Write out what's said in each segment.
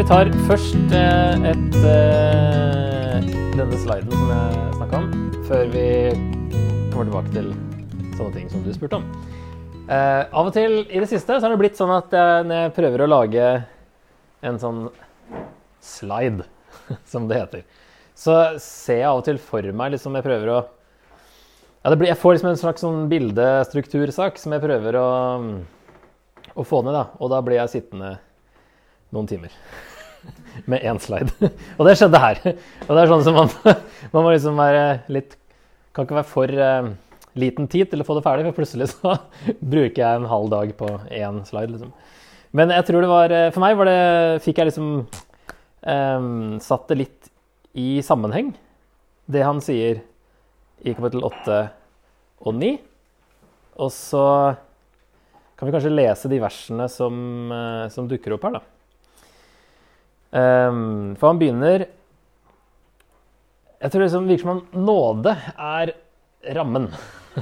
Vi tar først eh, et, eh, denne sliden som jeg snakka om, før vi kommer tilbake til sånne ting som du spurte om. Eh, av og til i det siste så har det blitt sånn at jeg, når jeg prøver å lage en sånn slide, som det heter, så ser jeg av og til for meg liksom jeg prøver å ja, blir, Jeg får liksom en slags sånn bildestruktursak som jeg prøver å, å få ned. da, Og da blir jeg sittende noen timer med én slide. og det skjedde her. Og det er sånn som man, man må liksom være litt Kan ikke være for uh, liten tid til å få det ferdig, for plutselig så bruker jeg en halv dag på én slide. liksom. Men jeg tror det var eh, For meg var det, fikk jeg liksom um, satt det litt i sammenheng, det han sier i kapittel 8 og 9. Og så kan vi kanskje lese de versene som, uh, som dukker opp her, da. Um, for han begynner Jeg tror det liksom virker som om nåde er rammen.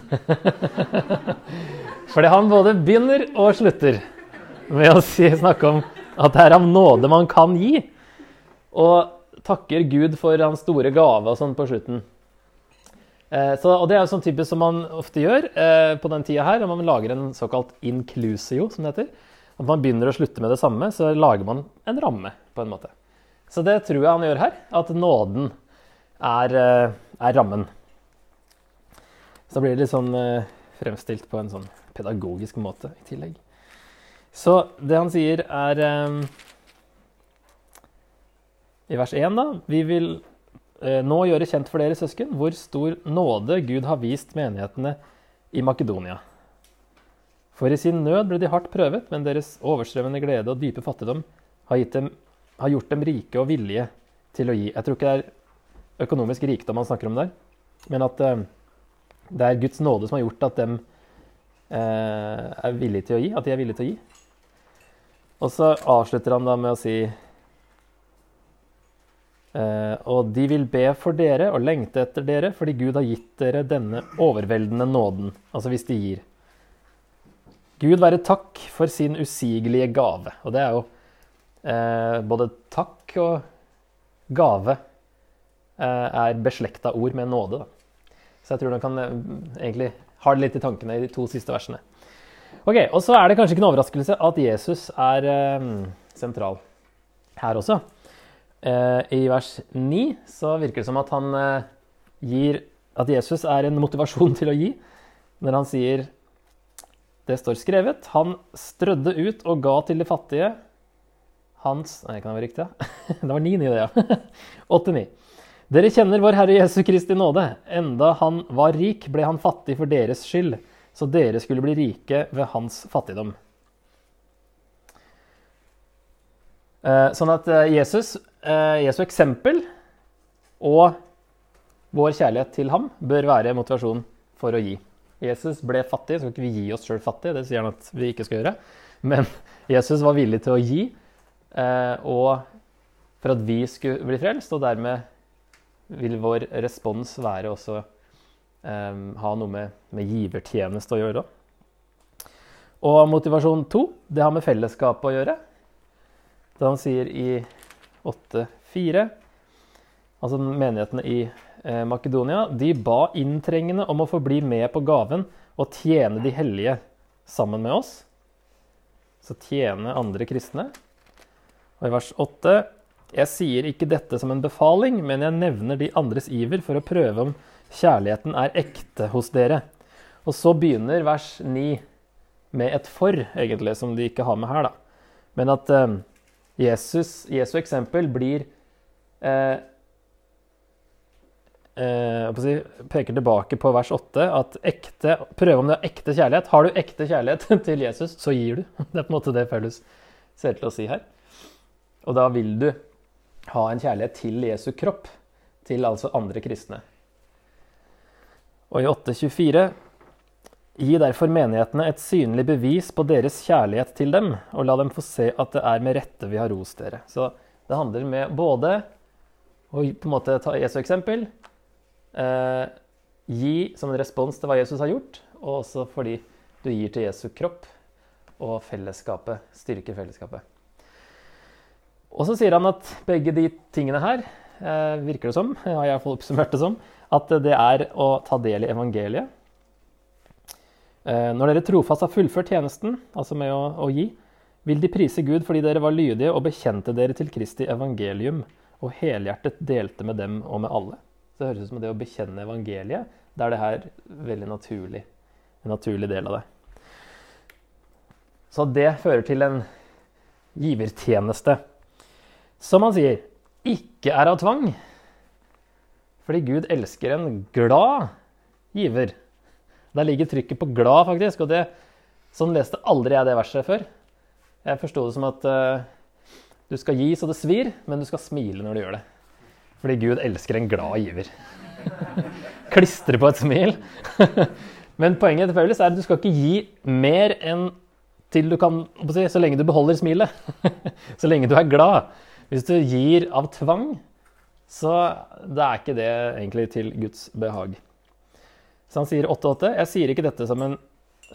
Fordi han både begynner og slutter med å si, snakke om at det er av nåde man kan gi. Og takker Gud for hans store gave og sånn på slutten. Eh, så, og Det er jo sånn typisk som man ofte gjør eh, på den tida her, man lager en såkalt inclusio, som det heter. At man begynner å slutte med det samme, så lager man en ramme, på en måte. Så det tror jeg han gjør her. At nåden er, eh, er rammen. Så blir det litt sånn eh, fremstilt på en sånn pedagogisk måte i tillegg. Så det han sier, er eh, i vers 1, da Vi vil eh, nå gjøre kjent for dere, søsken, hvor stor nåde Gud har vist menighetene i Makedonia. For i sin nød ble de hardt prøvet, men deres overstrømmende glede og dype fattigdom har, dem, har gjort dem rike og villige til å gi. Jeg tror ikke det er økonomisk rikdom han snakker om der, men at eh, det er Guds nåde som har gjort at de eh, er villige til å gi. At de er villige til å gi. Og så avslutter han da med å si eh, Og de vil be for dere og lengte etter dere fordi Gud har gitt dere denne overveldende nåden. Altså hvis de gir. Gud være takk for sin usigelige gave. Og det er jo eh, både takk og gave eh, er beslekta ord med nåde. Da. Så jeg tror han kan eh, egentlig ha det litt i tankene i de to siste versene. Ok, Og så er det kanskje ikke en overraskelse at Jesus er eh, sentral her også. Eh, I vers 9 så virker det som at han eh, gir At Jesus er en motivasjon til å gi når han sier Det står skrevet Han strødde ut og ga til de fattige. Hans Nei, kan det være riktig? Det var 9-9, det, ja. 8-9. Dere kjenner vår Herre Jesu Kristi nåde. Enda han var rik, ble han fattig for deres skyld, så dere skulle bli rike ved hans fattigdom. Eh, sånn at eh, Jesus, eh, Jesu eksempel og vår kjærlighet til ham bør være motivasjon for å gi. Jesus ble fattig, så skal ikke vi gi oss sjøl fattig, det sier han at vi ikke skal gjøre. Men Jesus var villig til å gi, og for at vi skulle bli frelst, og dermed vil vår respons være også um, ha noe med, med givertjeneste å gjøre. Og motivasjon to, det har med fellesskap å gjøre. Da han sier i 8.4 Altså menighetene i eh, Makedonia de ba inntrengende om å få bli med på gaven og tjene de hellige sammen med oss. Så tjene andre kristne. Og i vers 8 jeg sier ikke dette som en befaling, men jeg nevner de andres iver for å prøve om kjærligheten er ekte hos dere. Og så begynner vers 9 med et for, egentlig, som de ikke har med her. da. Men at eh, Jesus, Jesu eksempel blir eh, eh, peker tilbake på vers 8 at ekte, prøve om du har ekte kjærlighet. Har du ekte kjærlighet til Jesus, så gir du. Det er på en måte det Paulus ser til å si her. Og da vil du ha en kjærlighet til Jesu kropp, til altså andre kristne. Og i 8.24.: Gi derfor menighetene et synlig bevis på deres kjærlighet til dem, og la dem få se at det er med rette vi har rost dere. Så det handler med både å på en måte ta Jesu eksempel, eh, gi som en respons til hva Jesus har gjort, og også fordi du gir til Jesu kropp og fellesskapet, styrker fellesskapet. Og så sier han at begge de tingene her, eh, virker det som, har jeg iallfall oppsummert det som, at det er å ta del i evangeliet. Eh, når dere trofast har fullført tjenesten, altså med å, å gi, vil de prise Gud fordi dere var lydige og bekjente dere til Kristi evangelium og helhjertet delte med dem og med alle. Så det høres ut som det å bekjenne evangeliet. Da er det her veldig naturlig. En naturlig del av det. Så det fører til en givertjeneste. Som han sier, ikke er av tvang. Fordi Gud elsker en glad giver. Der ligger trykket på glad, faktisk. Og det, sånn leste aldri jeg det verset før. Jeg forsto det som at uh, du skal gi så det svir, men du skal smile når du gjør det. Fordi Gud elsker en glad giver. Klistre på et smil. men poenget til Paulus er at du skal ikke gi mer enn til du kan Så lenge du beholder smilet. så lenge du er glad. Hvis du gir av tvang, så det er ikke det egentlig til Guds behag. Så han sier 8-8. Jeg sier ikke dette som en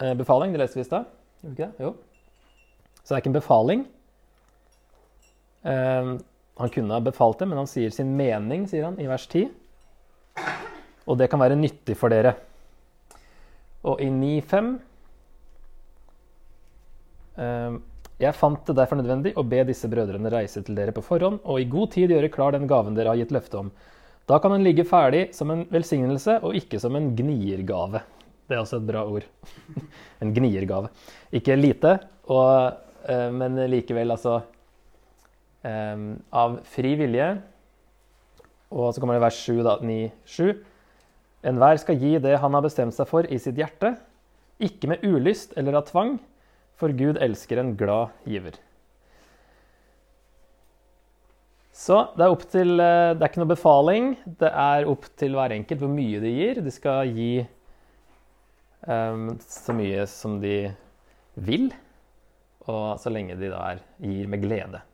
eh, befaling. Det leste vi i stad. Så det er ikke en befaling. Han kunne ha befalt det, men han sier sin mening, sier han i vers 10. Og det kan være nyttig for dere. Og i 9.5 uh, jeg fant det derfor nødvendig å be disse brødrene reise til dere på forhånd og i god tid gjøre klar den gaven dere har gitt løfte om. Da kan den ligge ferdig som en velsignelse og ikke som en gniergave. Det er også et bra ord. en gniergave. Ikke lite, og, uh, men likevel altså um, Av fri vilje. Og så kommer det vers 7, da. 9, 7. Enhver skal gi det han har bestemt seg for i sitt hjerte, ikke med ulyst eller av tvang for Gud elsker en glad giver. Så det er opp til eh, Det er ikke noe befaling. Det er opp til hver enkelt hvor mye de gir. De skal gi um, så mye som de vil, og så lenge de da gir med glede.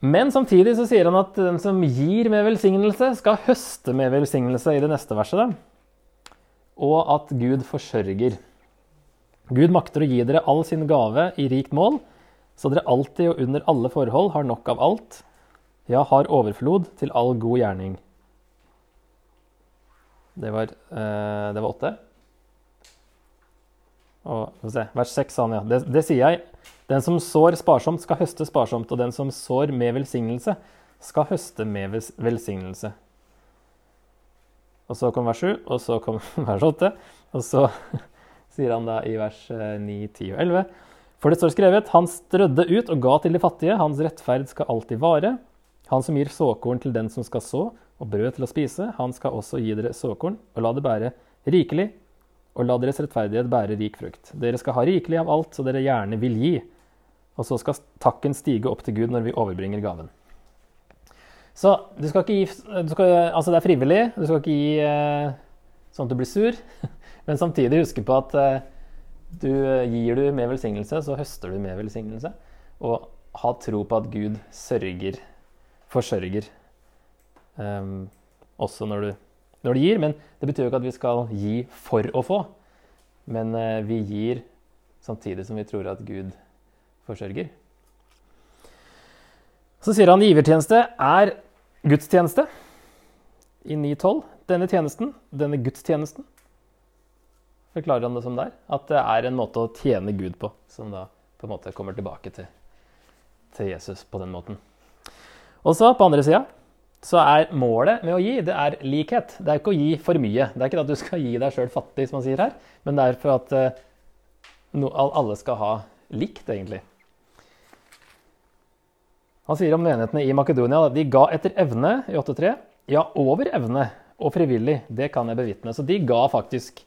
Men samtidig så sier han at den som gir med velsignelse, skal høste med velsignelse i det neste verset. Og at Gud forsørger. Gud makter å gi dere all sin gave i rikt mål, så dere alltid og under alle forhold har nok av alt, ja, har overflod til all god gjerning. Det var, eh, det var åtte. Og se, vers 6 sa han, ja. Det, det sier jeg. Den som sår sparsomt, skal høste sparsomt, og den som sår med velsignelse, skal høste med velsignelse. Og så kom vers 7, og så kom vers 8, og så sier han da i vers 9, eh, 10 og 11. For det står skrevet, han strødde ut og ga til de fattige, hans rettferd skal alltid vare. Han som gir såkorn til den som skal så, og brød til å spise, han skal også gi dere såkorn, og la det bære rikelig, og la deres rettferdighet bære rik frukt. Dere skal ha rikelig av alt, så dere gjerne vil gi. Og så skal takken stige opp til Gud når vi overbringer gaven. Så du skal ikke gi skal, Altså, det er frivillig. Du skal ikke gi eh, sånn at du blir sur. Men samtidig huske på at uh, du, eh, gir du med velsignelse, så høster du med velsignelse. Og ha tro på at Gud sørger, forsørger, um, også når du, når det gir. Men det betyr jo ikke at vi skal gi for å få. Men uh, vi gir samtidig som vi tror at Gud forsørger. Så sier han givertjeneste er gudstjeneste i 9.12. Denne tjenesten, denne gudstjenesten, forklarer han det som der. At det er en måte å tjene Gud på, som da på en måte kommer tilbake til, til Jesus på den måten. Og så på andre sida så er målet med å gi det er likhet. Det er ikke å gi for mye. Det er ikke at du skal gi deg sjøl fattig, som man sier her, men det er for at uh, no, alle skal ha likt, egentlig. Han sier om menighetene i Makedonia at de ga etter evne i 8.3. Ja, over evne og frivillig. Det kan jeg bevitne. Så de ga faktisk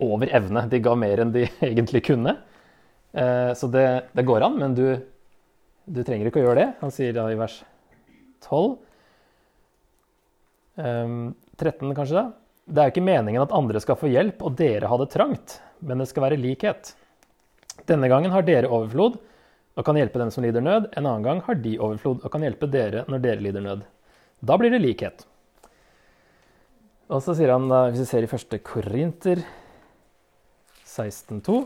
over evne. De ga mer enn de egentlig kunne. Eh, så det, det, går an, men du, du, trenger ikke å gjøre det. Han sier da i vers 12 13 kanskje, da. Det er jo ikke meningen at andre skal få hjelp og dere ha det trangt, men det skal være likhet. Denne gangen har dere overflod og kan hjelpe dem som lider nød. En annen gang har de overflod og kan hjelpe dere når dere lider nød. Da blir det likhet. Og så sier han, hvis vi ser i første Korinter 16,2.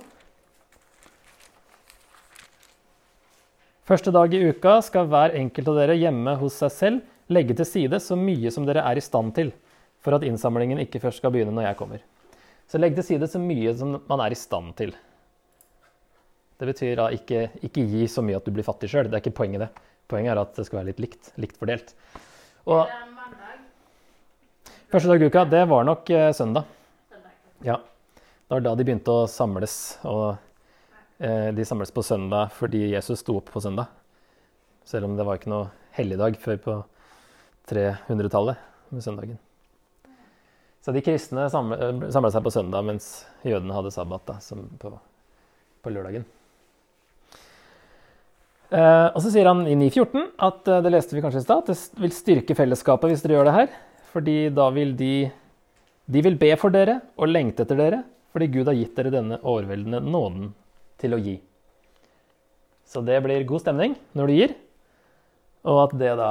Første dag i uka skal hver enkelt av dere hjemme hos seg selv legge til side så mye som dere er i stand til, for at innsamlingen ikke først skal begynne når jeg kommer. Så legg til side så mye som man er i stand til. Det betyr da ikke, ikke gi så mye at du blir fattig sjøl. Det er ikke poenget, det. Poenget er at det skal være litt likt. Likt fordelt. Og første dag i uka, det var nok eh, søndag. Søndag. Ja. Det var da de begynte å samles. Og eh, de samles på søndag fordi Jesus sto opp på søndag. Selv om det var ikke noe helligdag før på 300-tallet med søndagen. Så de kristne samla seg på søndag, mens jødene hadde sabbat da, på, på lørdagen. Eh, og så sier han i 9.14 at eh, det leste vi kanskje i stad, det vil styrke fellesskapet hvis dere gjør det her. Fordi da vil de De vil be for dere og lengte etter dere, fordi Gud har gitt dere denne overveldende nåden til å gi. Så det blir god stemning når du gir, og at det da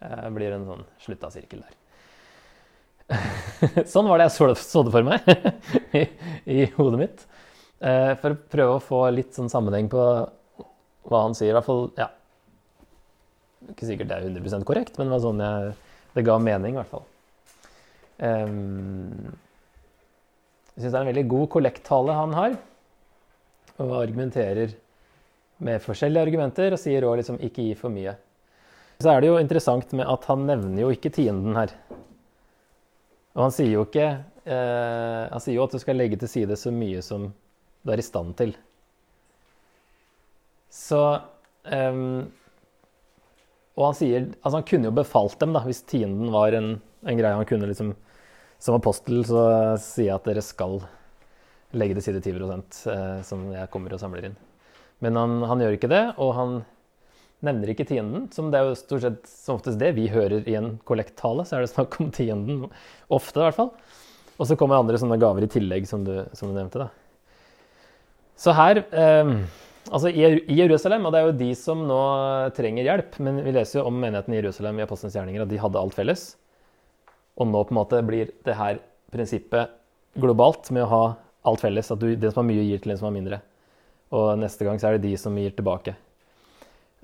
eh, blir en sånn slutta sirkel der. sånn var det jeg det, så det for meg i, i hodet mitt. Eh, for å prøve å få litt sånn sammenheng på hva han sier. I hvert fall, ja Ikke sikkert det er 100% korrekt, men det var sånn jeg, det ga mening, i hvert fall. Um, jeg syns det er en veldig god kollekttale han har, og argumenterer med forskjellige argumenter, og sier òg liksom 'ikke gi for mye'. Så er det jo interessant med at han nevner jo ikke tienden her. Og han sier jo ikke eh, Han sier jo at du skal legge til side så mye som du er i stand til. Så eh, Og han sier Altså, han kunne jo befalt dem, da, hvis tienden var en, en greie han kunne liksom Som apostel så sier jeg at dere skal legge til side 10 eh, som jeg kommer og samler inn. Men han, han gjør ikke det, og han nevner ikke tienden, som det er jo stort sett som oftest det vi hører i en kollekttale. Så er det snakk om tienden, ofte i hvert fall. Og så kommer andre sånne gaver i tillegg, som du, som du nevnte. da. Så her eh, Altså i, Jerusalem, og det er jo de som nå trenger hjelp, men vi leser jo om menigheten i Jerusalem i Apostelens gjerninger, at de hadde alt felles. Og nå på en måte blir det her prinsippet globalt med å ha alt felles. At du, den som har mye, gir til den som har mindre. Og neste gang så er det de som gir tilbake.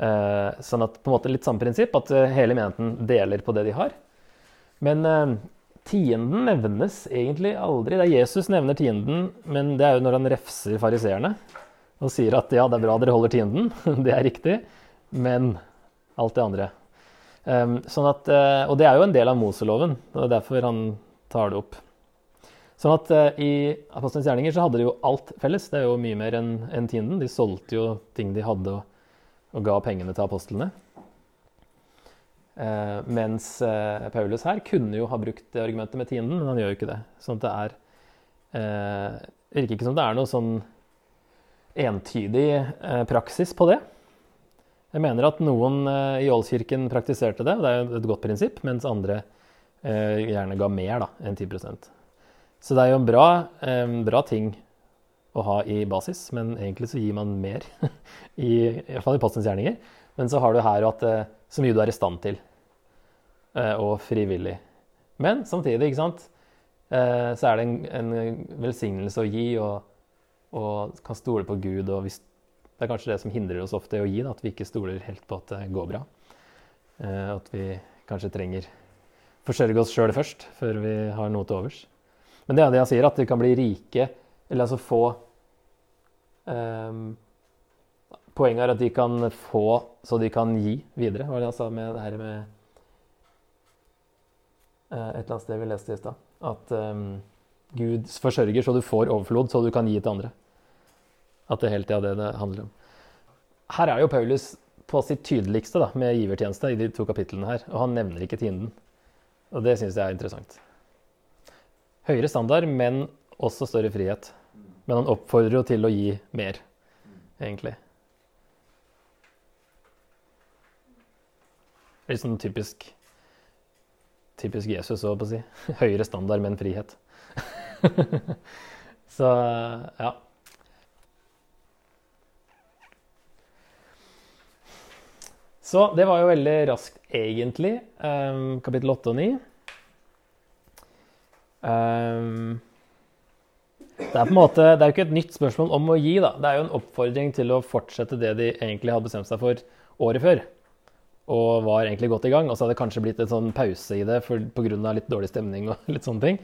Eh, sånn at på en måte litt samme prinsipp, at eh, hele menigheten deler på det de har. Men eh, tienden nevnes egentlig aldri. Det er Jesus nevner tienden, men det er jo når han refser fariseerne og sier at ja, det er bra dere holder tienden, det er riktig, men alt det andre. Sånn at, og det er jo en del av Moseloven, og det er derfor han tar det opp. Sånn at I Apostelens gjerninger så hadde de jo alt felles. Det er jo mye mer enn en tienden. De solgte jo ting de hadde, og, og ga pengene til apostlene. Eh, mens Paulus her kunne jo ha brukt det argumentet med tienden, men han gjør jo ikke det. Sånn at det er eh, virker ikke som det er noe sånn entydig eh, praksis på det. Jeg mener at noen eh, i Ålskirken praktiserte det, og det er jo et godt prinsipp, mens andre eh, gjerne ga mer da, enn 10% Så det er jo en bra, bra, ting å ha i basis, men egentlig så gir man mer, i, hvert fall i postens gjerninger. Men så har du her at så mye du er i stand til, og frivillig. Men samtidig, ikke sant, så er det en, en velsignelse å gi. og og kan stole på Gud. og hvis, Det er kanskje det som hindrer oss ofte i å gi, da, at vi ikke stoler helt på at det går bra. Eh, at vi kanskje trenger forsørge oss sjøl først, før vi har noe til overs. Men det er det han sier, at vi kan bli rike, eller altså få um, Poenget er at de kan få så de kan gi videre. Hva var det han sa med det her med uh, Et eller annet sted vi leste i stad. At um, Gud forsørger så du får overflod, så du kan gi til andre. At det hele tida er det det handler om. Her er jo Paulus på sitt tydeligste da, med givertjeneste i de to kapitlene her, og han nevner ikke tienden. Og det syns jeg er interessant. Høyere standard, men også større frihet. Men han oppfordrer jo til å gi mer, egentlig. Litt sånn typisk typisk Jesus, så å si. Høyere standard, men frihet. så ja. Så det var jo veldig raskt, egentlig. Um, kapittel 8 og 9. Um, det er på en måte, det er jo ikke et nytt spørsmål om å gi, da. Det er jo en oppfordring til å fortsette det de egentlig hadde bestemt seg for året før. Og var egentlig godt i gang. Og så hadde det kanskje blitt en sånn pause i det pga. litt dårlig stemning og litt sånne ting.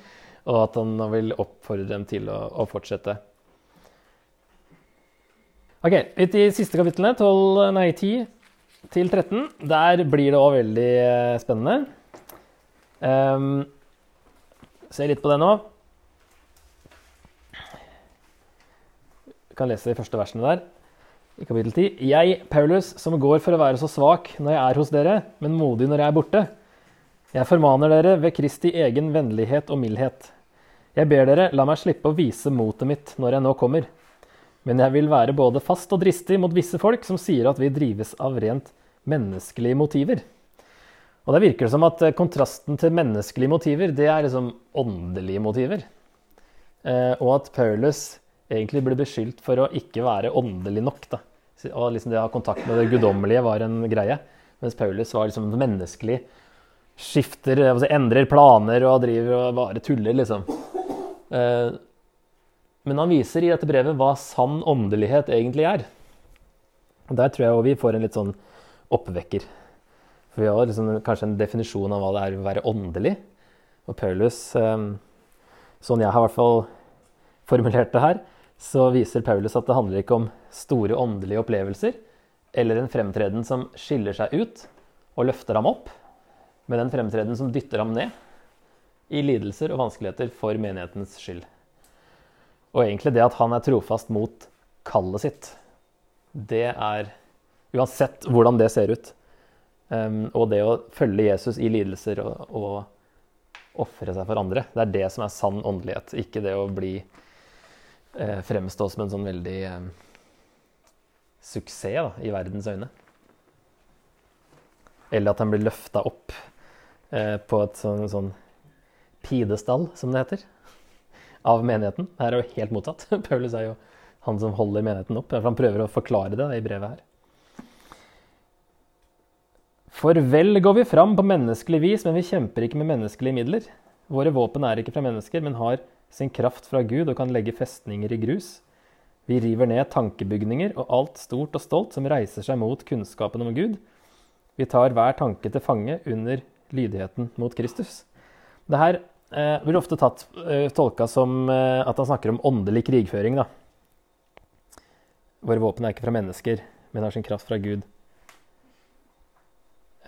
Og at han vil oppfordre dem til å, å fortsette. Ok, litt i siste kapitlene, 12, nei, 10 til 13, der blir det òg veldig eh, spennende. Um, se litt på det nå. Kan lese de første versene der i kapittel 10. Jeg, Paulus, som går for å være så svak når jeg er hos dere, men modig når jeg er borte. Jeg formaner dere ved Kristi egen vennlighet og mildhet. Jeg ber dere, la meg slippe å vise motet mitt når jeg nå kommer. Men jeg vil være både fast og dristig mot visse folk som sier at vi drives av rent menneskelige motiver. Og det virker som at kontrasten til menneskelige motiver, det er liksom åndelige motiver. Eh, og at Paulus egentlig ble beskyldt for å ikke være åndelig nok. Da. Og liksom det å ha kontakt med det guddommelige var en greie. Mens Paulus var liksom menneskelig. Skifter, altså endrer planer og driver og bare tuller, liksom. Eh, men han viser i dette brevet hva sann åndelighet egentlig er. Og Der tror jeg vi får en litt sånn oppvekker. For vi har liksom kanskje en definisjon av hva det er å være åndelig. Og Paulus, eh, sånn jeg har i hvert fall formulert det her, så viser Paulus at det handler ikke om store åndelige opplevelser eller en fremtreden som skiller seg ut og løfter ham opp, men en fremtreden som dytter ham ned i lidelser og vanskeligheter for menighetens skyld. Og egentlig det at han er trofast mot kallet sitt, det er Uansett hvordan det ser ut. Um, og det å følge Jesus i lidelser og, og ofre seg for andre, det er det som er sann åndelighet. Ikke det å bli fremstå som en sånn veldig eh, suksess da, i verdens øyne. Eller at han blir løfta opp eh, på et sånn, sånn pidestall, som det heter, av menigheten. Her er jo helt motsatt. Paulus er jo han som holder menigheten opp. Han prøver å forklare det i brevet her. For vel går vi fram på menneskelig vis, men vi kjemper ikke med menneskelige midler. Våre våpen er ikke fra mennesker, men har sin kraft fra Gud og kan legge festninger i grus. Vi river ned tankebygninger og alt stort og stolt som reiser seg mot kunnskapen om Gud. Vi tar hver tanke til fange under lydigheten mot Kristus. Det her eh, blir ofte tatt, eh, tolka som eh, at han snakker om åndelig krigføring. Da. Våre våpen er ikke fra mennesker, men har sin kraft fra Gud.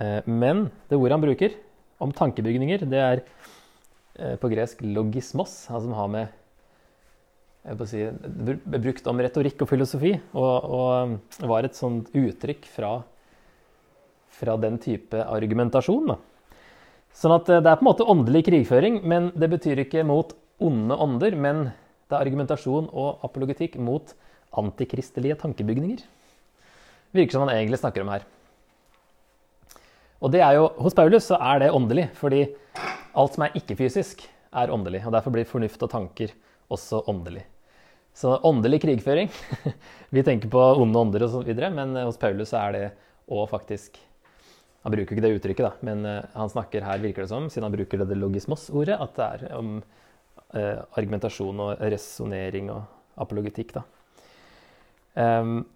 Eh, men det ordet han bruker om tankebygninger, det er på gresk 'logismos', altså som har med si, brukt om retorikk og filosofi, og, og, var et sånt uttrykk fra, fra den type argumentasjon. Da. Sånn at eh, det er på en måte åndelig krigføring, men det betyr ikke mot onde ånder, men det er argumentasjon og apologetikk mot antikristelige tankebygninger. Virker som han egentlig snakker om her. Og det er jo, Hos Paulus så er det åndelig, fordi alt som er ikke-fysisk, er åndelig. og Derfor blir fornuft og tanker også åndelig. Så åndelig krigføring Vi tenker på onde ånder osv., men hos Paulus er det òg faktisk Han bruker ikke det uttrykket, da, men eh, han snakker her, virker det som, siden han bruker det, det logismos-ordet, at det er om eh, argumentasjon og resonnering og apologetikk. da. Um,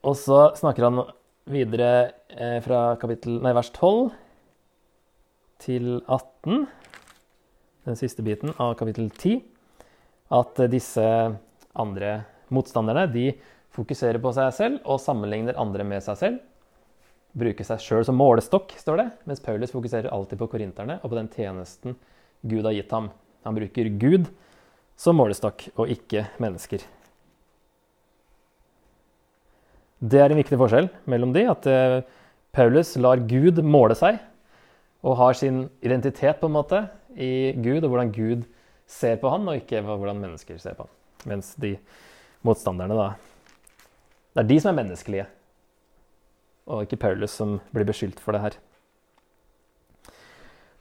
og så snakker han videre eh, fra kapittel, nei, vers 12 til 18, den siste biten av kapittel 10, at disse andre motstanderne de fokuserer på seg selv og sammenligner andre med seg selv. Bruker seg sjøl som målestokk, står det, mens Paulus fokuserer alltid på korinterne og på den tjenesten Gud har gitt ham. Han bruker Gud som målestokk og ikke mennesker. Det er en viktig forskjell mellom de, at eh, Paulus lar Gud måle seg og har sin identitet på en måte i Gud, og hvordan Gud ser på han, og ikke hvordan mennesker ser på han. Mens de motstanderne, da Det er de som er menneskelige, og ikke Paulus som blir beskyldt for det her.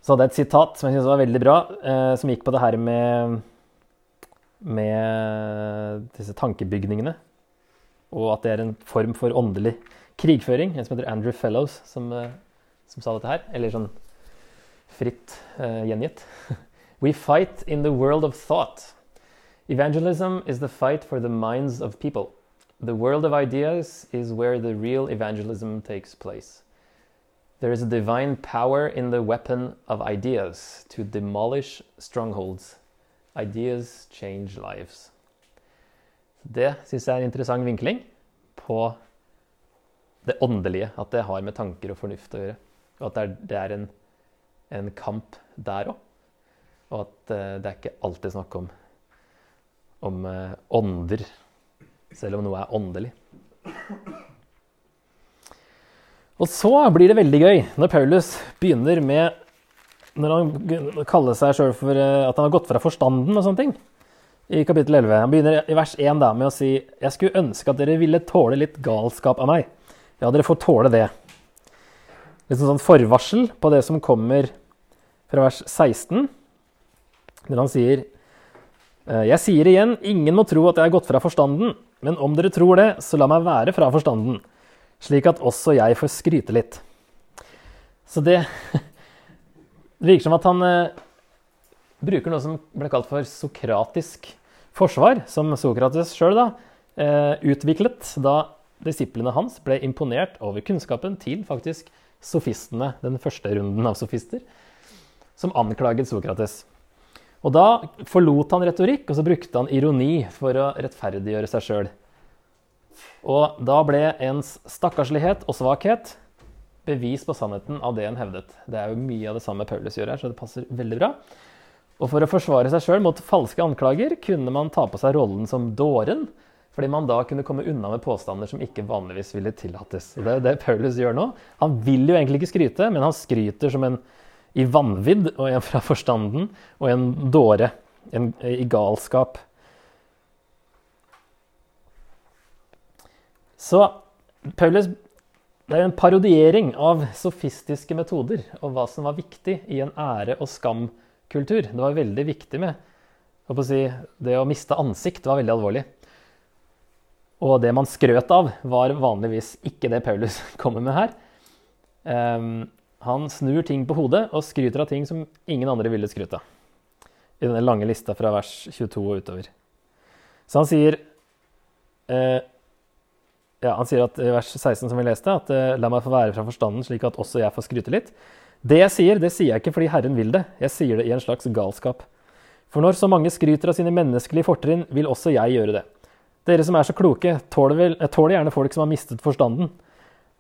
Så hadde jeg et sitat som jeg syntes var veldig bra, eh, som gikk på det her med, med disse tankebygningene. Og at det er en form for åndelig krigføring. En som heter Andrew Fellows, som, eh, som sa dette her. Eller sånn fritt uh, gjengitt. We fight in the world of thought. Evangelism is the fight for the minds of people. The world of ideas is where the real evangelism takes place. There is a divine power in the weapon of ideas to demolish strongholds. Ideas change lives. Det syns jeg er en interessant vinkling på det åndelige. At det har med tanker og fornuft å gjøre. Og at det er, det er en, en, kamp der òg. Og at uh, det er ikke alltid snakk om, om uh, ånder, selv om noe er åndelig. Og så blir det veldig gøy når Paulus begynner med Når han kaller seg sjøl for uh, at han har gått fra forstanden og sånne ting. I kapittel 11. Han begynner i vers 1 da, med å si Jeg skulle ønske at dere ville tåle litt galskap av meg. Ja, dere får tåle det. Litt sånn forvarsel på det som kommer fra vers 16, når han sier «Eh, Jeg sier igjen, ingen må tro at jeg har gått fra forstanden, men om dere tror det, så la meg være fra forstanden, slik at også jeg får skryte litt. Så det, det virker som at han eh, bruker noe som ble kalt for sokratisk forsvar, som Sokrates sjøl eh, utviklet da disiplene hans ble imponert over kunnskapen til faktisk sofistene, den første runden av sofister, som anklaget Sokrates. Og da forlot han retorikk, og så brukte han ironi for å rettferdiggjøre seg sjøl. Og da ble ens stakkarslighet og svakhet bevis på sannheten av det en hevdet. Det er jo mye av det samme Paulus gjør her, så det passer veldig bra. Og for å forsvare seg sjøl mot falske anklager kunne man ta på seg rollen som dåren, fordi man da kunne komme unna med påstander som ikke vanligvis ville tillates. Og det er det Paulus gjør nå. Han vil jo egentlig ikke skryte, men han skryter som en i vanvidd og en fra forstanden og en dåre. En, I galskap. Så Paulus det er en parodiering av sofistiske metoder og hva som var viktig i en ære- og skamkultur. Det var veldig viktig med å si, Det å miste ansikt var veldig alvorlig. Og det man skrøt av, var vanligvis ikke det Paulus kommer med her. Um, han snur ting på hodet og skryter av ting som ingen andre ville skryte av. I denne lange lista fra vers 22 og utover. Så han sier eh, ja, Han sier at i vers 16 som vi leste, at eh, la meg få være fra forstanden, slik at også jeg får skryte litt. Det jeg sier, det sier jeg ikke fordi Herren vil det. Jeg sier det i en slags galskap. For når så mange skryter av sine menneskelige fortrinn, vil også jeg gjøre det. Dere som er så kloke, tåler, vel, tåler gjerne folk som har mistet forstanden.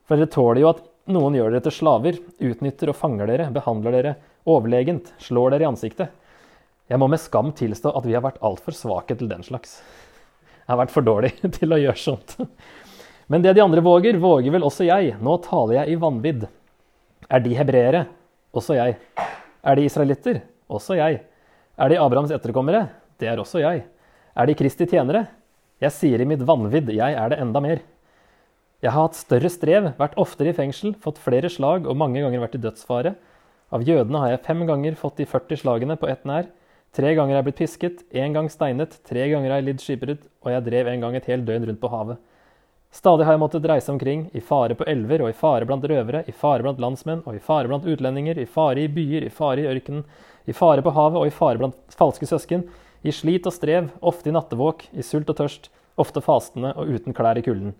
For dere tåler jo at noen gjør dere til slaver, utnytter og fanger dere, behandler dere overlegent, slår dere i ansiktet. Jeg må med skam tilstå at vi har vært altfor svake til den slags. Jeg har vært for dårlig til å gjøre sånt. Men det de andre våger, våger vel også jeg. Nå taler jeg i vanvidd. Er de hebreere? Også jeg. Er de israelitter? Også jeg. Er de Abrahams etterkommere? Det er også jeg. Er de Kristi tjenere? Jeg sier i mitt vanvidd, jeg er det enda mer. Jeg har hatt større strev, vært oftere i fengsel, fått flere slag og mange ganger vært i dødsfare. Av jødene har jeg fem ganger fått de 40 slagene på ett nær. Tre ganger er jeg blitt pisket, én gang steinet, tre ganger har jeg lidd skipbrudd, og jeg drev en gang et helt døgn rundt på havet. Stadig har jeg måttet reise omkring, i fare på elver og i fare blant røvere, i fare blant landsmenn og i fare blant utlendinger, i fare i byer, i fare i ørkenen, i fare på havet og i fare blant falske søsken, i slit og strev, ofte i nattevåk, i sult og tørst, ofte fastende og uten klær i kulden.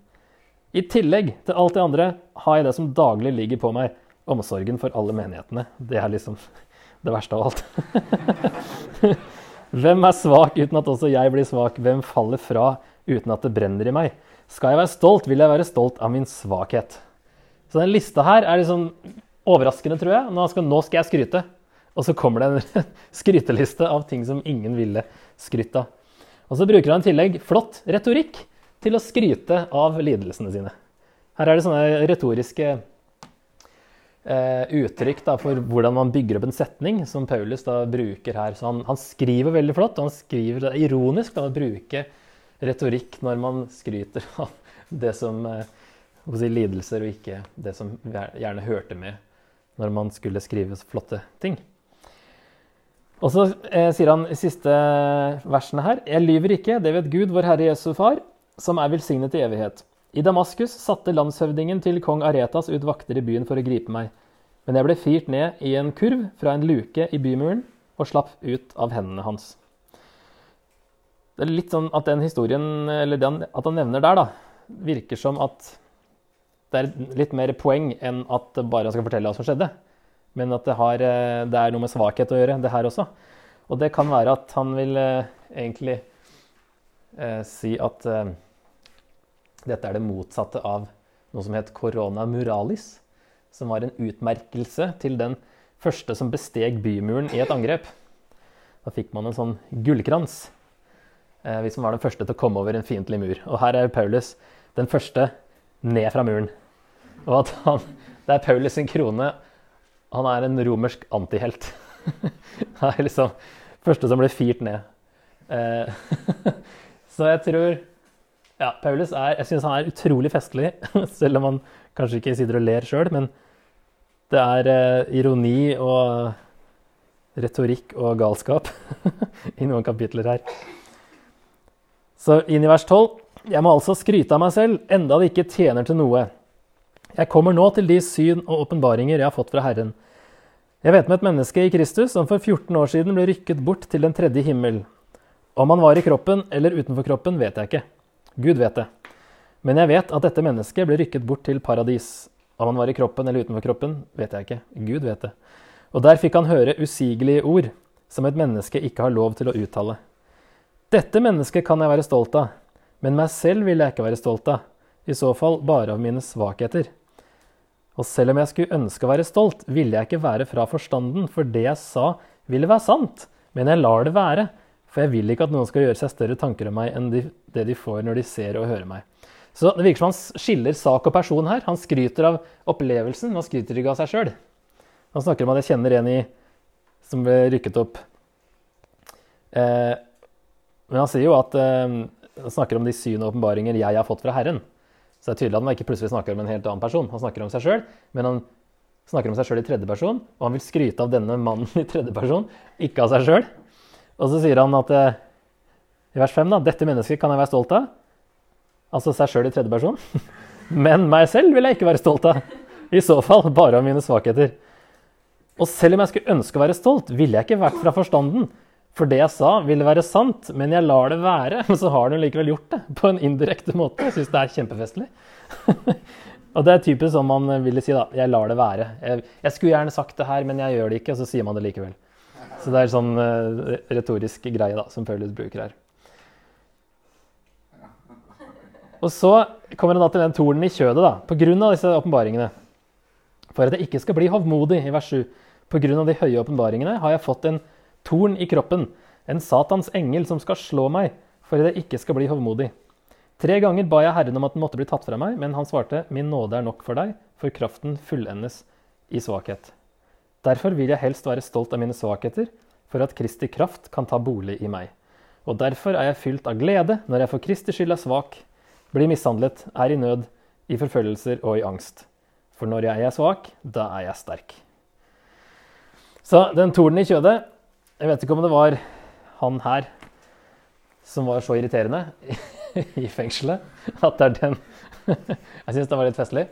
I tillegg til alt det andre har jeg det som daglig ligger på meg, omsorgen for alle menighetene. Det er liksom det verste av alt. Hvem er svak uten at også jeg blir svak? Hvem faller fra uten at det brenner i meg? Skal jeg være stolt, vil jeg være stolt av min svakhet. Så den lista her er liksom overraskende, tror jeg. Nå skal, nå skal jeg skryte. Og så kommer det en skryteliste av ting som ingen ville skrytt av. Og så bruker han i tillegg flott retorikk til å skryte av lidelsene sine. Her er det sånne retoriske eh, uttrykk da, for hvordan man bygger opp en setning, som Paulus da bruker her. Så han, han skriver veldig flott, og han skriver det ironisk da, å bruke retorikk når man skryter av det som eh, si, lidelser, og ikke det som gjerne hørte med når man skulle skrive flotte ting. Og så eh, sier han i siste versene her Jeg lyver ikke, det vet Gud, vår Herre Jesu Far, som er velsignet i evighet. I Damaskus satte landshøvdingen til kong Aretas ut vakter i byen for å gripe meg. Men jeg ble firt ned i en kurv fra en luke i bymuren og slapp ut av hendene hans. Det er litt sånn at den historien, eller den, at han nevner der, da, virker som at det er litt mer poeng enn at bare han skal fortelle hva som skjedde. Men at det, har, eh, det er noe med svakhet å gjøre, det her også. Og det kan være at han vil eh, egentlig si at eh, dette er det motsatte av noe som het corona muralis, som var en utmerkelse til den første som besteg bymuren i et angrep. Da fikk man en sånn gullkrans eh, hvis man var den første til å komme over en fiendtlig mur. Og her er Paulus den første ned fra muren. Og at han, det er Paulus sin krone. Han er en romersk antihelt. Han er liksom første som ble firt ned. Så jeg tror Ja, Paulus er Jeg syns han er utrolig festlig, selv om han kanskje ikke sitter og ler sjøl. Men det er eh, ironi og retorikk og galskap i noen kapitler her. Så inn i vers 12. Jeg må altså skryte av meg selv, enda det ikke tjener til noe. Jeg kommer nå til de syn og åpenbaringer jeg har fått fra Herren. Jeg vet med et menneske i Kristus som for 14 år siden ble rykket bort til den tredje himmel. Om han var i kroppen eller utenfor kroppen, vet jeg ikke. Gud vet det. Men jeg vet at dette mennesket ble rykket bort til paradis. Om han var i kroppen eller utenfor kroppen, vet jeg ikke. Gud vet det. Og der fikk han høre usigelige ord, som et menneske ikke har lov til å uttale. Dette mennesket kan jeg være stolt av, men meg selv vil jeg ikke være stolt av, i så fall bare av mine svakheter. Og selv om jeg skulle ønske å være stolt, ville jeg ikke være fra forstanden, for det jeg sa, ville være sant, men jeg lar det være, for jeg vil ikke at noen skal gjøre seg større tanker om meg enn de, det de får når de ser og hører meg. Så det virker som han skiller sak og person her. Han skryter av opplevelsen, men han skryter ikke av seg sjøl. Han snakker om at jeg kjenner en i, som ble rykket opp. Eh, men han sier jo at eh, han snakker om de syn og åpenbaringer jeg har fått fra Herren. Så det er tydelig at han ikke plutselig snakker om en helt annen person. Han snakker om seg sjøl, men han snakker om seg sjøl i tredje person, og han vil skryte av denne mannen i tredje person, ikke av seg sjøl. Og så sier han at eh, i vers 5 da, dette mennesket kan jeg være stolt av. Altså seg sjøl i tredje person. Men meg selv vil jeg ikke være stolt av. I så fall bare av mine svakheter. Og selv om jeg skulle ønske å være stolt, ville jeg ikke vært fra forstanden. For det jeg sa, ville være sant, men jeg lar det være. Men så har du likevel gjort det på en indirekte måte. Jeg syns det er kjempefestlig. og det er typisk som man ville si, da. Jeg lar det være. Jeg, jeg, skulle gjerne sagt det her, men jeg gjør det ikke. Og så sier man det likevel. Så det er sånn uh, retorisk greie da, som Paulus bruker her. Og så kommer han da til den tornen i kjødet, da, pga. disse åpenbaringene. For at jeg ikke skal bli hovmodig, i vers 7. Pga. de høye åpenbaringene har jeg fått en torn i kroppen, en Satans engel som skal slå meg, for at jeg ikke skal bli hovmodig. Tre ganger ba jeg Herren om at den måtte bli tatt fra meg, men han svarte, Min nåde er nok for deg, for kraften fullendes i svakhet. Derfor vil jeg helst være stolt av mine svakheter, for at Kristi kraft kan ta bolig i meg. Og derfor er jeg fylt av glede når jeg for Kristi skyld er svak, blir mishandlet, er i nød, i forfølgelser og i angst. For når jeg er svak, da er jeg sterk. Så den tornen i kjødet Jeg vet ikke om det var han her som var så irriterende i fengselet at det er den Jeg syns det var litt festlig.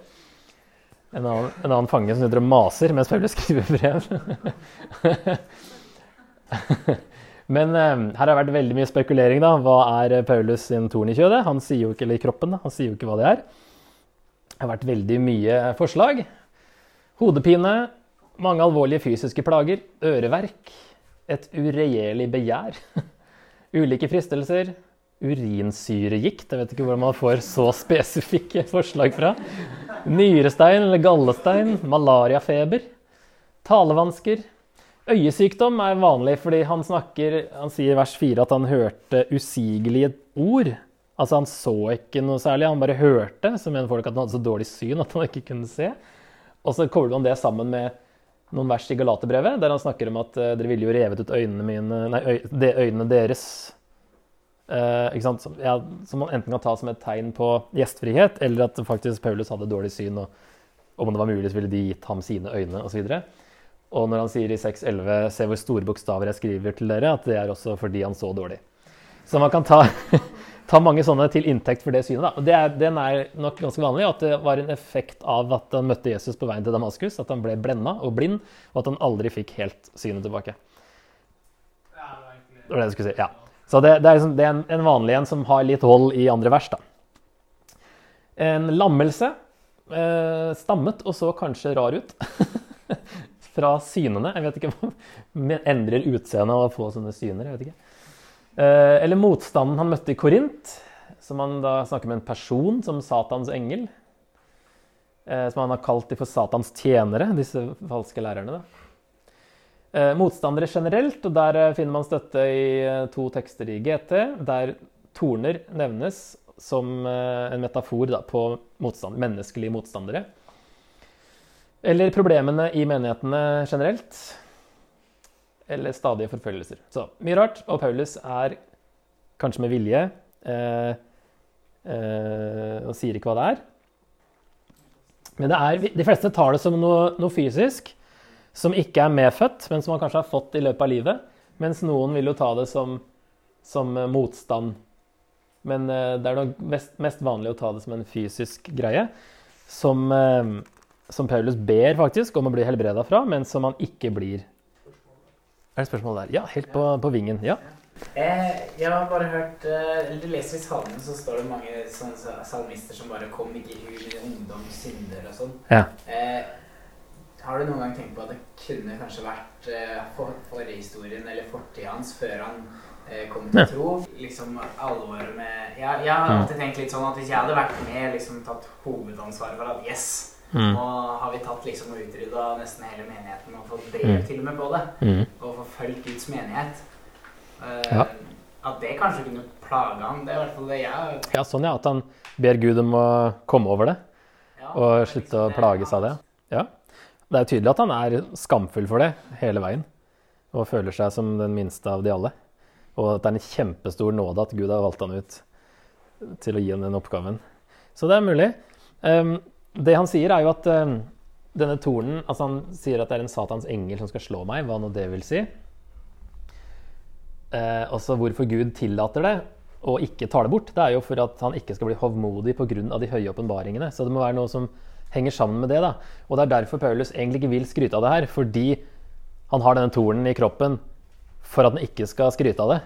En annen, en annen fange som sitter og maser mens Paulus skriver brev. Men eh, her har det vært veldig mye spekulering. da. Hva er eh, Paulus sin torn i kjødet? Han sier jo ikke, eller i kroppen, da. Han sier jo ikke hva det er. Det har vært veldig mye forslag. Hodepine, mange alvorlige fysiske plager, øreverk, et uregjerlig begjær, ulike fristelser, urinsyregikt Jeg vet ikke hvor man får så spesifikke forslag fra. Nyrestein eller gallestein, malariafeber, talevansker, Øyesykdom er vanlig fordi han snakker Han sier i vers 4 at han hørte usigelige ord. Altså Han så ikke noe særlig, han bare hørte. Så mener folk at han hadde så dårlig syn at han ikke kunne se. Og så kobler han det sammen med noen vers i Galaterbrevet, der han snakker om at uh, dere ville jo revet ut øynene mine Nei, øy, øynene deres. Ikke sant? Som, ja, som man enten kan ta som et tegn på gjestfrihet, eller at faktisk Paulus hadde dårlig syn, og om det var mulig, så ville de gitt ham sine øyne, osv. Og når han sier i 6.11 se hvor store bokstaver jeg skriver til dere, at det er også fordi han så dårlig. Så man kan ta, ta mange sånne til inntekt for det synet. Da. Og det er, den er nok ganske vanlig, at det var en effekt av at han møtte Jesus på veien til Damaskus. At han ble blenda og blind, og at han aldri fikk helt synet tilbake. Det var det jeg skulle si, ja. Så det, det er, liksom, det er en, en, vanlig en som har litt hold i andre vers. da. En lammelse. Eh, stammet og så kanskje rar ut. Fra synene. Jeg vet ikke om endrer utseendet av å få sånne syner. jeg vet ikke. Eh, eller motstanden han møtte i Korint, som han da snakker med en person som Satans engel. Eh, som han har kalt de for Satans tjenere, disse falske lærerne. da. Eh, motstandere generelt, og der finner man støtte i to tekster i GT, der torner nevnes som en metafor da, på motstand, menneskelige motstandere. Eller problemene i menighetene generelt eller stadige forfølgelser. Så mye rart. Og Paulus er kanskje med vilje eh, eh, og sier ikke hva det er. Men er, de fleste tar det som noe, noe, fysisk som ikke er medfødt, men som man kanskje har fått i løpet av livet. Mens noen vil jo ta det som, som motstand. Men eh, det er nok mest, mest, vanlig å ta det som en fysisk greie. Som, eh, som Paulus ber faktisk om å bli helbreda fra, men som han ikke blir er det spørsmål der? Ja, helt på, på vingen. Ja. Eh, jeg har bare hørt eh, eller Du leser i salmen, så står det mange sånne salmister som bare 'Kom ikke i hu min ungdom, synder' og sånn. Ja. Eh, har du noen gang tenkt på at det kunne kanskje vært eh, for, forhistorien eller fortida hans før han eh, kom til ja. tro? Liksom alvoret med ja, Jeg har alltid tenkt litt sånn at hvis jeg hadde vært med, liksom tatt hovedansvaret for at yes, Mm. Og har vi tatt liksom og utrydda nesten hele menigheten og fått brev mm. til og med på det. Mm. Og forfulgt Guds menighet. Uh, ja. At det kanskje kunne plage ham. Det er i hvert fall det jeg Ja, sånn ja. At han ber Gud om å komme over det. Ja, og slutte liksom å plages av det. Det er tydelig at han er skamfull for det hele veien. Og føler seg som den minste av de alle. Og at det er en kjempestor nåde at Gud har valgt han ut til å gi ham den oppgaven. Så det er mulig. Um, det han sier, er jo at um, denne tornen altså Han sier at det er en Satans engel som skal slå meg, hva nå det vil si. Uh, også hvorfor Gud tillater det og ikke tar det bort, det er jo for at han ikke skal bli hovmodig pga. de høye åpenbaringene. Så det må være noe som henger sammen med det. da. Og det er derfor Paulus egentlig ikke vil skryte av det her. Fordi han har denne tornen i kroppen for at han ikke skal skryte av det.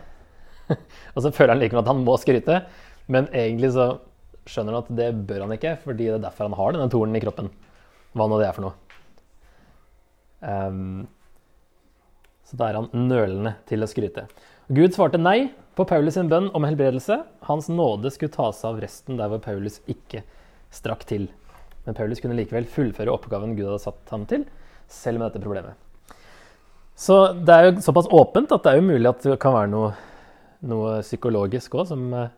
og så føler han likevel at han må skryte, men egentlig så skjønner han at det bør han ikke, fordi det er derfor han har denne tornen i kroppen. Hva nå det er for noe. Um, så da er han nølende til å skryte. Gud svarte nei på Paulus sin bønn om helbredelse. Hans nåde skulle ta seg av resten der hvor Paulus ikke strakk til. Men Paulus kunne likevel fullføre oppgaven Gud hadde satt ham til, selv med dette problemet. Så det er jo såpass åpent at det er jo mulig at det kan være noe, noe psykologisk òg som uh,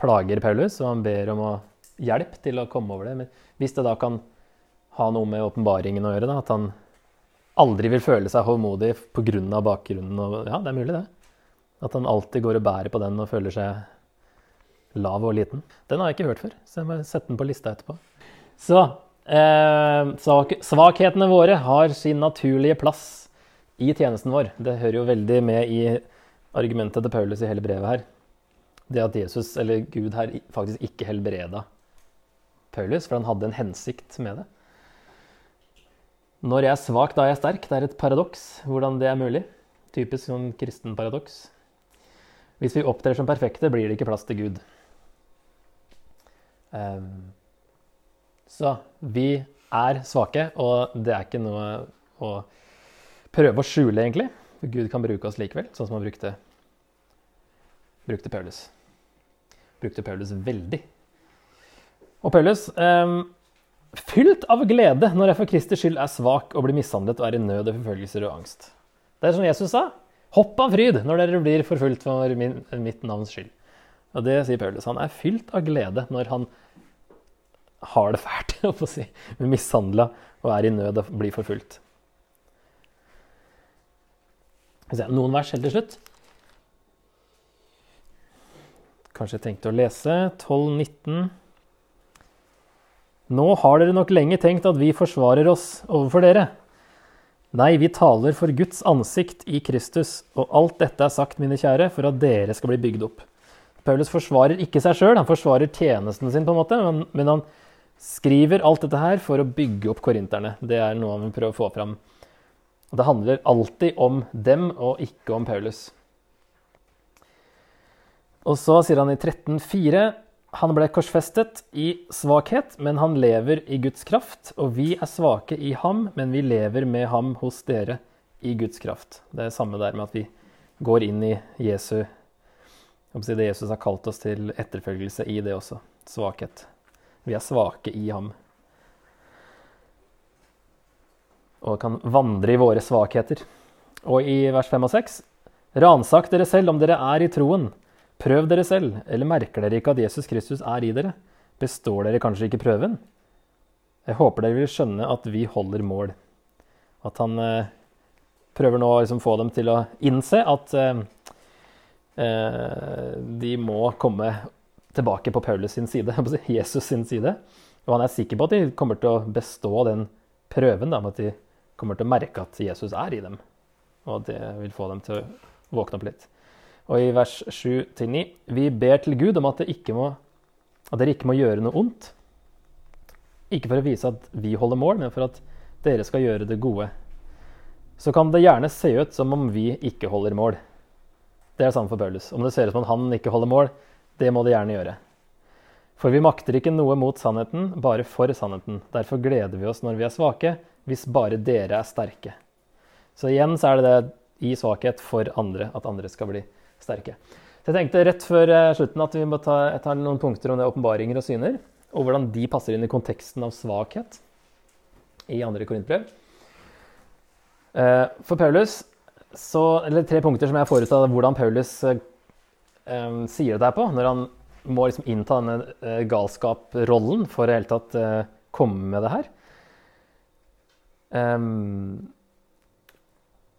plager Paulus, og han ber om hjelp til å komme over det. Men hvis det da kan ha noe med åpenbaringen å gjøre, da, at han aldri vil føle seg håndmodig pga. bakgrunnen og, Ja, det er mulig, det. At han alltid går og bærer på den og føler seg lav og liten. Den har jeg ikke hørt før, så jeg må sette den på lista etterpå. Så eh, svakhetene våre har sin naturlige plass i tjenesten vår. Det hører jo veldig med i argumentet til Paulus i hele brevet her det at Jesus, eller Gud her, faktisk ikke helbreda Paulus, for han hadde en hensikt med det. Når jeg er svak, da er jeg sterk. Det er et paradoks. Hvordan det er mulig. Typisk sånn kristen paradoks. Hvis vi opptrer som perfekte, blir det ikke plass til Gud. Um, så vi er svake, og det er ikke noe å prøve å skjule, egentlig. Gud kan bruke oss likevel, sånn som han brukte, brukte Paulus brukte Paulus veldig. Og Paulus eh, fylt av glede når jeg for Kristi skyld er svak og blir mishandlet og er i nød og forfølgelser og angst. Det er som Jesus sa. Hopp av fryd når dere blir forfulgt for min, mitt navns skyld. Og det sier Paulus. Han er fylt av glede når han har det fælt, å si, mishandla og er i nød og blir forfulgt. Noen vers helt til slutt. kanskje jeg tenkte å lese. 12.19. Nå har dere nok lenge tenkt at vi forsvarer oss overfor dere. Nei, vi taler for Guds ansikt i Kristus, og alt dette er sagt, mine kjære, for at dere skal bli bygd opp. Paulus forsvarer ikke seg sjøl, han forsvarer tjenesten sin, på en måte, men, han skriver alt dette her for å bygge opp korinterne. Det er noe han vil prøve å få fram. Det handler alltid om dem og ikke om Paulus. Og så sier han i 13,4.: Han ble korsfestet i svakhet, men han lever i Guds kraft. Og vi er svake i ham, men vi lever med ham hos dere i Guds kraft. Det er samme der med at vi går inn i Jesu Det Jesus har kalt oss til etterfølgelse i det også. Svakhet. Vi er svake i ham. Og kan vandre i våre svakheter. Og i vers 5 og 6.: Ransak dere selv om dere er i troen. Prøv dere selv, eller merker dere ikke at Jesus Kristus er i dere? Består dere kanskje ikke prøven? Jeg håper dere vil skjønne at vi holder mål. At han eh, prøver nå å liksom få dem til å innse at eh, eh de må komme tilbake på Paulus sin side, Jesus sin side. Og han er sikker på at de kommer til å bestå den prøven, da, med at de kommer til å merke at Jesus er i dem. Og at det vil få dem til å våkne opp litt. Og i vers 7-9.: Vi ber til Gud om at, må, at, dere ikke må gjøre noe ondt. Ikke for å vise at vi holder mål, men for at dere skal gjøre det gode. Så kan det gjerne se ut som om vi ikke holder mål. Det er det samme for Paulus. Om det ser ut som om han ikke holder mål, det må de gjerne gjøre. For vi makter ikke noe mot sannheten, bare for sannheten. Derfor gleder vi oss når vi er svake, hvis bare dere er sterke. Så igjen så er det det i svakhet for andre, at andre skal bli sterke. Så jeg tenkte rett før eh, slutten at vi må ta, ta noen punkter om det åpenbaringer og syner, og hvordan de passer inn i konteksten av svakhet i andre korintbrev. Eh, for Paulus så, eller tre punkter som jeg har foretatt av hvordan Paulus eh, um, sier det der på, når han må liksom innta denne uh, galskaprollen for å hele tatt uh, komme med det her. Um,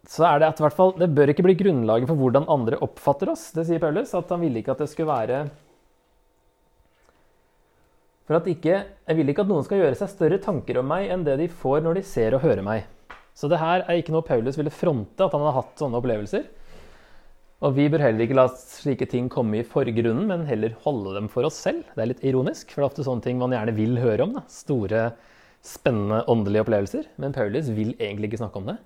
så er det at hvert fall, det bør ikke bli grunnlaget for hvordan andre oppfatter oss. Det sier Paulus, at han ville ikke at det skulle være For at ikke, Jeg vil ikke at noen skal gjøre seg større tanker om meg enn det de får når de ser og hører meg. Så det her er ikke noe Paulus ville fronte, at han har hatt sånne opplevelser. Og vi bør heller ikke la slike ting komme i forgrunnen, men heller holde dem for oss selv. Det er litt ironisk, for det er ofte sånne ting man gjerne vil høre om. Da. Store, spennende åndelige opplevelser. Men Paulus vil egentlig ikke snakke om det.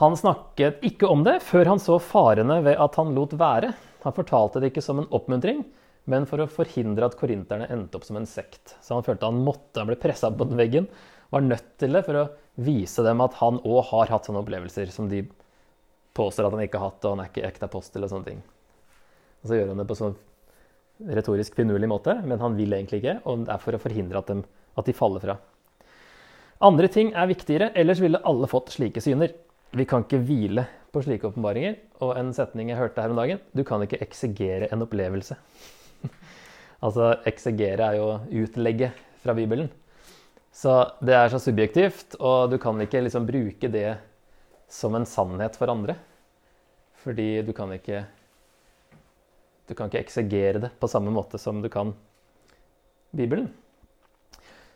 Han snakket ikke om det før han så farene ved at han lot være. Han fortalte det ikke som en oppmuntring, men for å forhindre at korinterne endte opp som en sekt. Så han følte han måtte, han ble pressa på den veggen, var nødt til det for å vise dem at han òg har hatt sånne opplevelser som de påstår at han ikke har hatt, det, og han er ikke ekte apostel og sånne ting. Og så gjør han det på sånn retorisk finurlig måte, men han vil egentlig ikke, og det er for å forhindre at, de, at de faller fra. Andre ting er viktigere, ellers ville alle fått slike syner. Vi kan ikke hvile på slike åpenbaringer. Og en setning jeg hørte her om dagen du kan ikke eksegere en opplevelse. altså eksegere er jo utlegge fra Bibelen. Så det er så subjektivt, og du kan ikke liksom bruke det som en sannhet for andre. Fordi du kan ikke Du kan ikke eksegere det på samme måte som du kan Bibelen.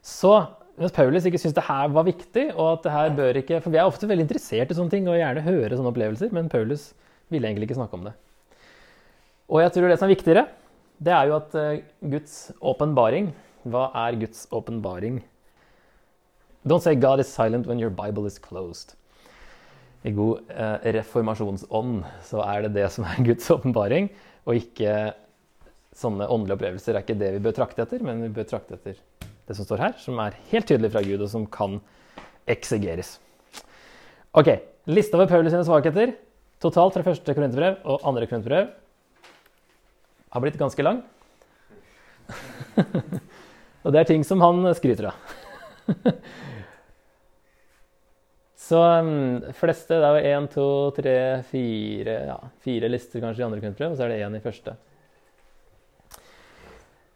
Så mens Paulus ikke syns det her var viktig, og at det her bør ikke For vi er ofte veldig interessert i sånne ting og gjerne høre sånne opplevelser, men Paulus ville egentlig ikke snakke om det. Og jeg tror det som er viktigere, det er jo at uh, Guds åpenbaring Hva er Guds åpenbaring? Don't say God is silent when your Bible is closed i god eh, reformasjonsånd, så er det det som er Guds åpenbaring, og ikke sånne åndelige opplevelser. Er ikke det vi bør trakte etter, men vi bør trakte etter det som står her, som er helt tydelig fra Gud, og som kan eksegeres. Ok, lista over Paulus sine svakheter totalt fra første korinterbrev og andre korinterbrev har blitt ganske lang. og det er ting som han skryter av. Så um, fleste Det er jo én, to, tre, fire ja, Fire lister kanskje i andre kunstprøve, og så er det én i første.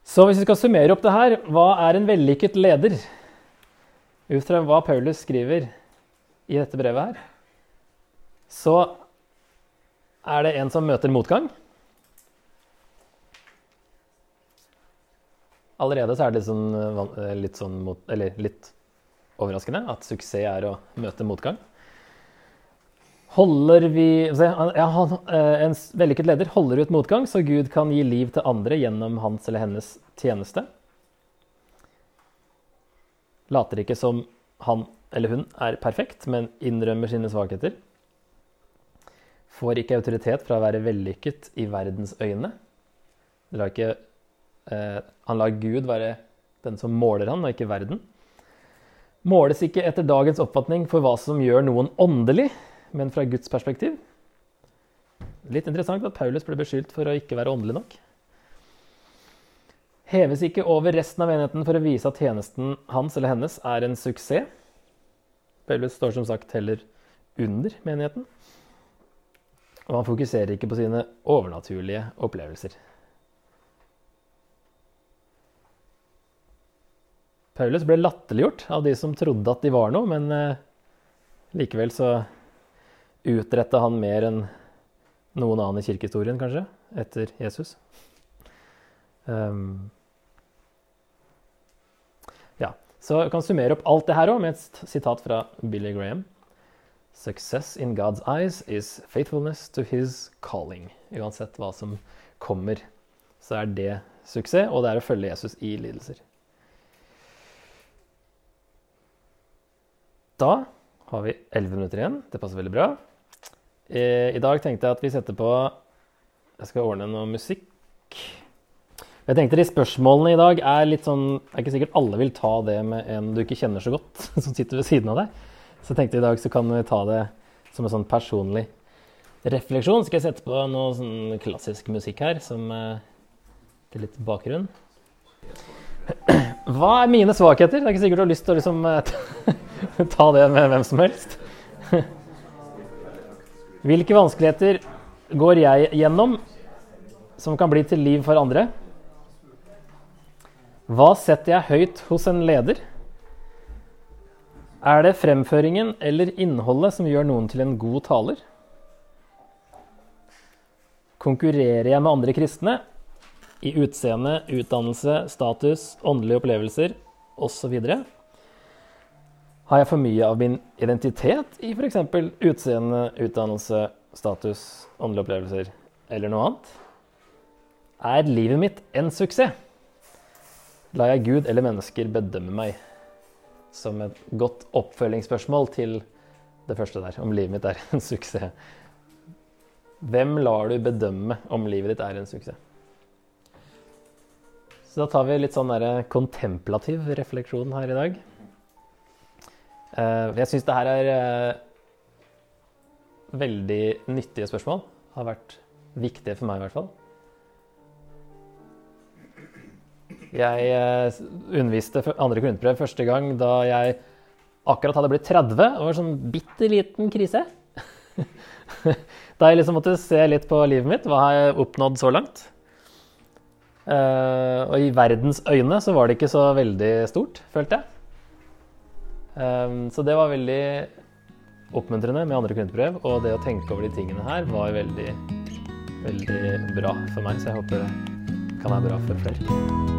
Så hvis vi skal summere opp det her, hva er en vellykket leder? Ut fra hva Paulus skriver i dette brevet her, så er det en som møter motgang. Allerede så er det litt sånn, eh, litt sånn mot, Eller litt overraskende at suksess er å møte motgang. Holder vi, ja, eh, En vellykket leder holder ut motgang, så Gud kan gi liv til andre gjennom hans eller hennes tjeneste. Later ikke som han eller hun er perfekt, men innrømmer sine svakheter. Får ikke autoritet fra å være vellykket i verdens øyne. ikke, eh, han lar Gud være den som måler han, og ikke verden. Måles ikke etter dagens oppfatning for hva som gjør noen åndelig, men fra Guds perspektiv. Litt interessant at Paulus ble beskyldt for å ikke være åndelig nok. Heves ikke over resten av menigheten for å vise at tjenesten hans eller hennes er en suksess. Paulus står som sagt heller under menigheten. Og han fokuserer ikke på sine overnaturlige opplevelser. Paulus ble latterliggjort av de som trodde at de var noe, men eh, likevel så utretta han mer enn noen annen i kirkehistorien, kanskje, etter Jesus. Um, ja, Så jeg kan summere opp alt det her òg med et sitat fra Billy Graham. Success in God's eyes is faithfulness to his calling. Uansett hva som kommer, så er det suksess, og det er å følge Jesus i lidelser. Da har vi 11 minutter igjen. Det passer veldig bra. Eh, I dag tenkte jeg at vi setter på Jeg skal ordne noe musikk. Jeg tenkte de spørsmålene i dag er litt sånn Det er ikke sikkert alle vil ta det med en du ikke kjenner så godt, som sitter ved siden av deg. Så jeg tenkte i dag så kan vi ta det som en sånn personlig refleksjon. Skal jeg sette på noe sånn klassisk musikk her som eh, til litt bakgrunn. Hva er mine svakheter? Det er ikke sikkert du har lyst til å liksom eh, ta det med hvem som helst. Hvilke vanskeligheter går jeg gjennom som kan bli til liv for andre? Hva setter jeg høyt hos en leder? Er det fremføringen eller innholdet som gjør noen til en god taler? Konkurrerer jeg med andre kristne i utseende, utdannelse, status, åndelige opplevelser osv.? Har jeg for mye av min identitet i f.eks. utseende, utdannelse, status, åndelige opplevelser eller noe annet? Er livet mitt en suksess? Lar jeg Gud eller mennesker bedømme meg? Som et godt oppfølgingsspørsmål til det første der, om livet mitt er en suksess. Hvem lar du bedømme om livet ditt er en suksess? Da tar vi litt sånn der kontemplativ refleksjon her i dag. Uh, jeg syns det her er uh, veldig nyttige spørsmål. Har vært viktige for meg, i hvert fall. Jeg uh, underviste andre grunnprøve første gang da jeg akkurat hadde blitt 30. Det var en sånn bitte liten krise. da jeg liksom måtte se litt på livet mitt. Hva har jeg oppnådd så langt? Og i verdens øyne så var det ikke så veldig stort, følte jeg. Um, så det var veldig oppmuntrende med andre kundebrev, og det å tenke over de tingene her var veldig, veldig bra for meg. Så jeg håper det kan være bra for flere.